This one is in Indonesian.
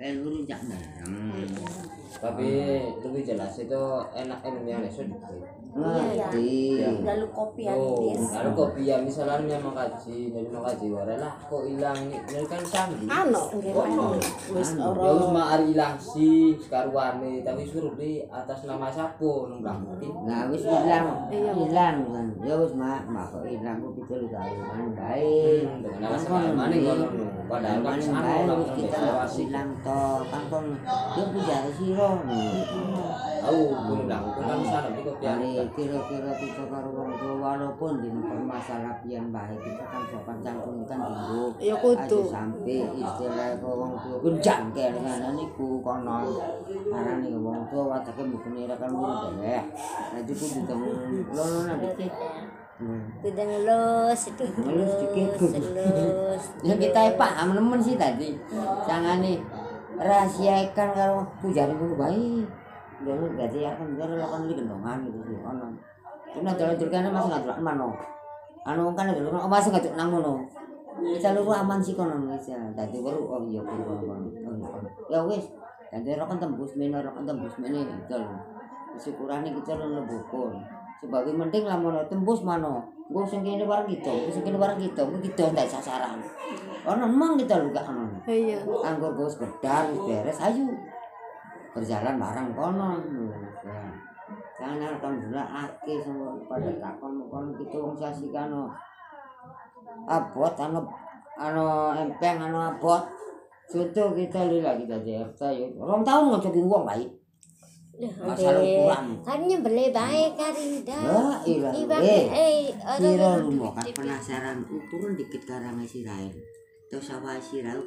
pengen ngerujak bareng Tapi lebih jelas itu enak Indonesia sedikit. ngerti lalu kopi Oh, habis. lalu kopi ya misalnya memang kaji, jadi mau kaji wae lah kok hilang ini? Ini kan sandi. ano? Oh, wis ya ora. Wis mah ari ilang sih karuane tapi suruh di atas nama siapa nang mungkin. nah wis hilang. Hilang kan. Ya wis mak mak kok hilang kok pitul tahun kan baik. Dengan alasan mana kono padahal kan sana baik orang kita hilang to kan kon dia punya siro. Tahu kulo bilang aku kan sana di kopi Kali kira-kira kita karo wong tua walaupun di masalah pian baik kita kan sopan santun kan dulu ya kudu sampai istilah ke wong tua genjang kelingan niku kono arane wong tua watake mungkin ira kan dewek nah itu kudu temu lono nang dikit Hmm. tidak ngelus itu Ngelus ngelus ya kita paham nemen sih tadi. Jangan nih rahasiakan karo pujari dulu baik. Dulu berarti akan biar lakukan di gendongan gitu sih ono. Itu nanti kalau kan masih nggak mana anu kan dulu kan masih nggak nang mono bisa lu aman sih kono bisa tadi baru oh iya baru oh ya wes tadi orang kan tembus mana orang kan tembus mana gitu loh. Syukurannya kita lu lebukun sebagai penting lah mau tembus mana? Gue sing kene barang gitu gue sing kene barang gitu. Gue gitu ndak sasaran. Ono emang kita lu gak ono iya. Anggur gue sekedar beres ayo. Berjalan bareng kono. Ya karena alhamdulillah ake semua pada takon kono kita wong sasi kano abot anu anu empeng anu abot. Contoh kita lila kita JRT ya. Orang tahu nggak coba uang baik. Masalah ukuran. kan nyebele baik kari dah Ya, ilah. Ibang Eh, eh Siro lu mau kan penasaran ukuran dikit karang si Rael. Terus sawah si Rael